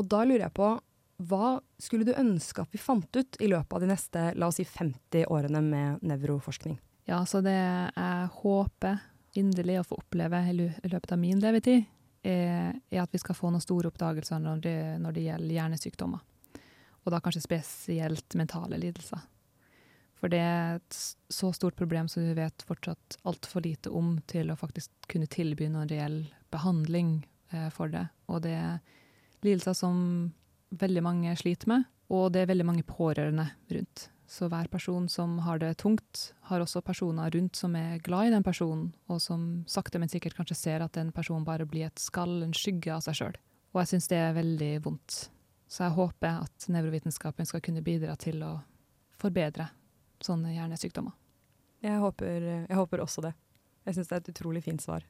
Og da lurer jeg på hva skulle du ønske at vi fant ut i løpet av de neste la oss si 50 årene med nevroforskning? Ja, så det jeg håper inderlig å få oppleve i løpet av min levetid, er, at vi skal få noen store oppdagelser når det, når det gjelder hjernesykdommer. Og da kanskje spesielt mentale lidelser. For det er et så stort problem som vi vet fortsatt altfor lite om til å faktisk kunne tilby noen reell behandling eh, for det. Og det er lidelser som veldig mange sliter med, og det er veldig mange pårørende rundt. Så hver person som har det tungt, har også personer rundt som er glad i den personen, og som sakte, men sikkert kanskje ser at den personen bare blir et skall, en skygge av seg sjøl. Og jeg syns det er veldig vondt. Så jeg håper at nevrovitenskapen skal kunne bidra til å forbedre sånne hjernesykdommer. Jeg håper, jeg håper også det. Jeg syns det er et utrolig fint svar.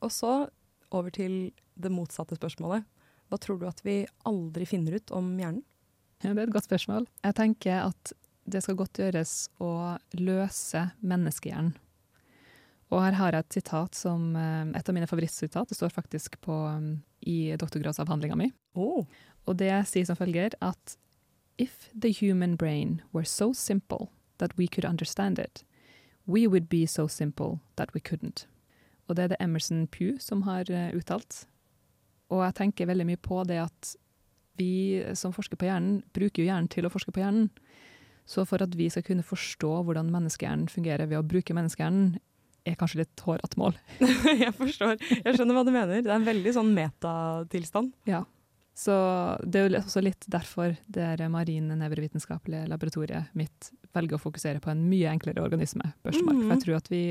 Og så over til det motsatte spørsmålet. Hva tror du at vi aldri finner ut om hjernen? Ja, det er et godt spørsmål. Jeg tenker at det skal godt gjøres å løse menneskehjernen. Og her har jeg et sitat som eh, et av mine favorittsitat. Det står faktisk på, i doktorgradsavhandlinga mi. Oh. Og det sier som følger at If the human brain were so simple that we could understand it, we would be so simple that we couldn't. Og det er det Emerson Pugh som har uh, uttalt. Og jeg tenker veldig mye på det at vi som forsker på hjernen, bruker jo hjernen til å forske på hjernen. Så for at vi skal kunne forstå hvordan menneskehjernen fungerer ved å bruke menneskehjernen, er kanskje litt hårete mål. jeg forstår. Jeg skjønner hva du mener. Det er en veldig sånn metatilstand. Ja. Så det er jo også litt derfor det marine nevrovitenskapelige laboratoriet mitt velger å fokusere på en mye enklere organisme, børsmark. Mm -hmm. For jeg tror at vi,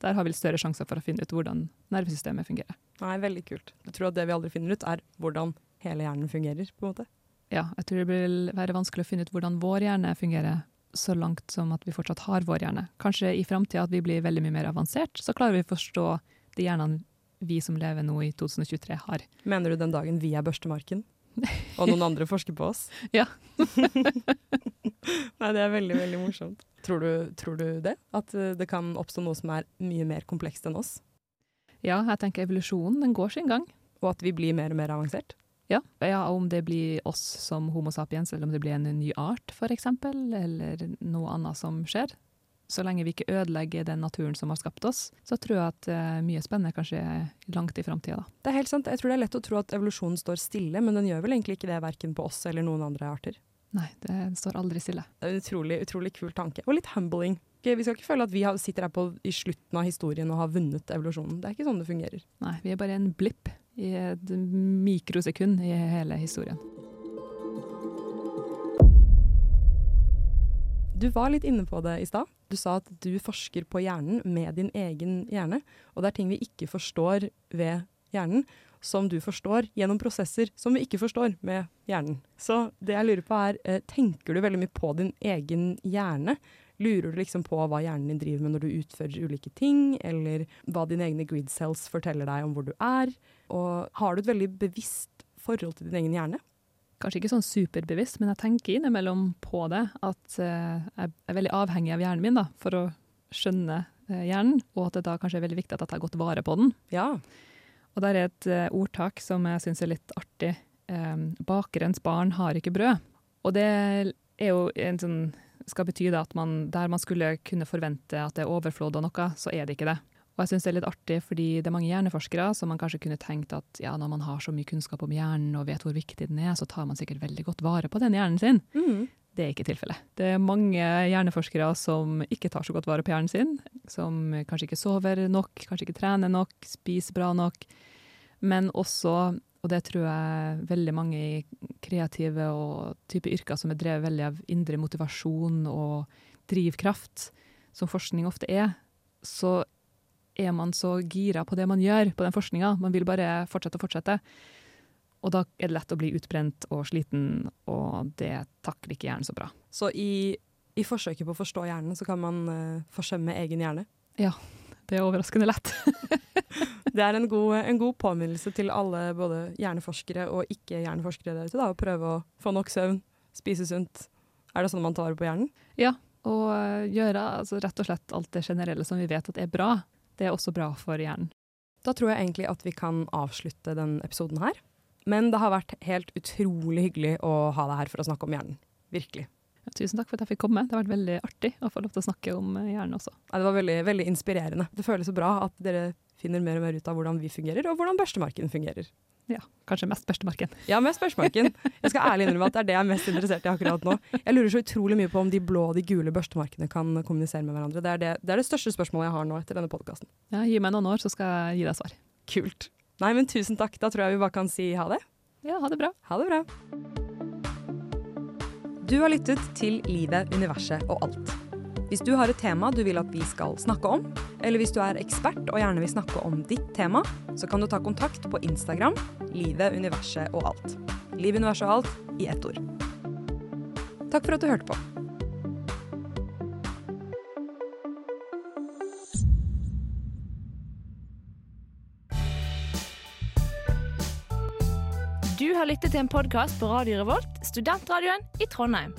der har vi større sjanser for å finne ut hvordan nervesystemet fungerer. Nei, Veldig kult. Jeg tror at det vi aldri finner ut, er hvordan hele hjernen fungerer, på en måte. Ja, jeg tror det vil være vanskelig å finne ut hvordan vår hjerne fungerer så langt som at vi fortsatt har vår hjerne. Kanskje i framtida at vi blir veldig mye mer avansert, så klarer vi å forstå de hjernene vi som lever nå i 2023 har. Mener du den dagen vi er børstemarken? Og noen andre forsker på oss? Ja. Nei, det er veldig, veldig morsomt. Tror du, tror du, det? At eh, det kan oppstå noe som er mye mer komplekst enn oss? Ja, jeg tenker evolusjonen, den går sin gang. Og at vi blir mer og mer avansert? Ja. ja, om det blir oss som Homo sapiens, eller om det blir en ny art, f.eks., eller noe annet som skjer så lenge vi ikke ødelegger den naturen som har skapt oss, så tror jeg at uh, mye spennende kan skje langt i framtida. Det er helt sant. Jeg tror det er lett å tro at evolusjonen står stille, men den gjør vel egentlig ikke det verken på oss eller noen andre arter. Nei, det står aldri stille. Det er en utrolig, utrolig kul tanke. Og litt humbling. Vi skal ikke føle at vi sitter her på, i slutten av historien og har vunnet evolusjonen. Det er ikke sånn det fungerer. Nei, vi er bare en blipp i et mikrosekund i hele historien. Du var litt inne på det i stad. Du sa at du forsker på hjernen med din egen hjerne. Og det er ting vi ikke forstår ved hjernen, som du forstår gjennom prosesser som vi ikke forstår med hjernen. Så det jeg lurer på er, eh, tenker du veldig mye på din egen hjerne? Lurer du liksom på hva hjernen din driver med når du utfører ulike ting, eller hva dine egne grid cells forteller deg om hvor du er? Og har du et veldig bevisst forhold til din egen hjerne? Kanskje ikke sånn superbevisst, men jeg tenker innimellom på det. At uh, jeg er veldig avhengig av hjernen min da, for å skjønne uh, hjernen, og at det da kanskje er veldig viktig at jeg tar godt vare på den. Ja. Og der er et uh, ordtak som jeg syns er litt artig. Bakerens barn har ikke brød. Og det er jo en sånn skal bety at man, der man skulle kunne forvente at det er overflod av noe, så er det ikke det. Og jeg syns det er litt artig, fordi det er mange hjerneforskere som man kanskje kunne tenkt at ja, når man har så mye kunnskap om hjernen og vet hvor viktig den er, så tar man sikkert veldig godt vare på den hjernen sin. Mm. Det er ikke tilfellet. Det er mange hjerneforskere som ikke tar så godt vare på hjernen sin. Som kanskje ikke sover nok, kanskje ikke trener nok, spiser bra nok. Men også, og det tror jeg veldig mange i kreative og type yrker som er drevet veldig av indre motivasjon og drivkraft, som forskning ofte er, så er man så gira på det man gjør på den forskninga. Man vil bare fortsette og fortsette. Og da er det lett å bli utbrent og sliten, og det takler ikke hjernen så bra. Så i, i forsøket på å forstå hjernen, så kan man uh, forsømme egen hjerne? Ja. Det er overraskende lett. det er en god, en god, påminnelse til alle både hjerneforskere og ikke-hjerneforskere der ute, da, å prøve å få nok søvn, spise sunt. Er det sånn man tar på hjernen? Ja, og eh, gjøre altså, rett og slett alt det generelle som vi vet at er bra. Det er også bra for hjernen. Da tror jeg egentlig at vi kan avslutte denne episoden her. Men det har vært helt utrolig hyggelig å ha deg her for å snakke om hjernen. Virkelig. Tusen takk for at jeg fikk komme. Det har vært veldig artig å få lov til å snakke om eh, hjernen også. Ja, det var veldig, veldig inspirerende. Det føles så bra at dere finner mer og mer ut av hvordan vi fungerer, og hvordan børstemarken fungerer. Ja, kanskje mest børstemarken. Ja, mest børstemarken. Jeg skal ærlig innrømme at det er det jeg er mest interessert i akkurat nå. Jeg lurer så utrolig mye på om de blå og de gule børstemarkene kan kommunisere med hverandre. Det er det, det, er det største spørsmålet jeg har nå etter denne podkasten. Ja, gi meg noen år, så skal jeg gi deg svar. Kult. Nei, men tusen takk. Da tror jeg vi bare kan si ha det. Ja, ha det bra. Ha det bra. Du har lyttet til Livet, universet og alt. Hvis du har et tema du vil at vi skal snakke om, eller hvis du er ekspert og gjerne vil snakke om ditt tema, så kan du ta kontakt på Instagram livet, universet og alt. Liv, universet og alt i ett ord. Takk for at du hørte på. Du har lyttet til en podkast på Radio Revolt, studentradioen i Trondheim.